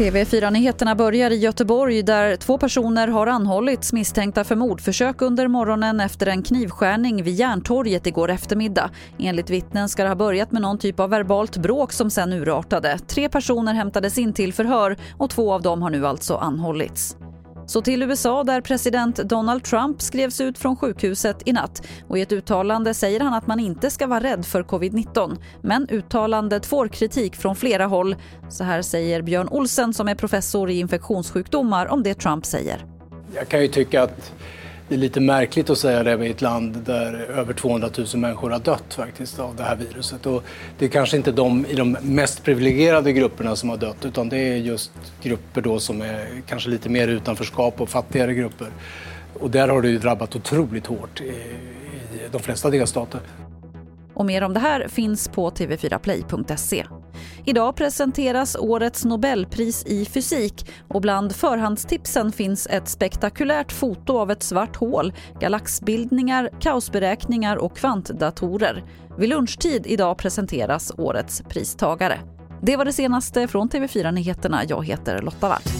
TV4-nyheterna börjar i Göteborg där två personer har anhållits misstänkta för mordförsök under morgonen efter en knivskärning vid Järntorget igår eftermiddag. Enligt vittnen ska det ha börjat med någon typ av verbalt bråk som sen urartade. Tre personer hämtades in till förhör och två av dem har nu alltså anhållits. Så till USA där president Donald Trump skrevs ut från sjukhuset i natt. Och I ett uttalande säger han att man inte ska vara rädd för covid-19. Men uttalandet får kritik från flera håll. Så här säger Björn Olsen som är professor i infektionssjukdomar om det Trump säger. Jag kan ju tycka att det är lite märkligt att säga det i ett land där över 200 000 människor har dött faktiskt av det här viruset. Och det är kanske inte de i de mest privilegierade grupperna som har dött utan det är just grupper då som är kanske lite mer utanförskap och fattigare grupper. Och där har det ju drabbat otroligt hårt i, i de flesta delstater. Och mer om det här finns på tv4play.se. Idag presenteras årets Nobelpris i fysik och bland förhandstipsen finns ett spektakulärt foto av ett svart hål, galaxbildningar, kaosberäkningar och kvantdatorer. Vid lunchtid idag presenteras årets pristagare. Det var det senaste från TV4 Nyheterna. Jag heter Lotta Wall.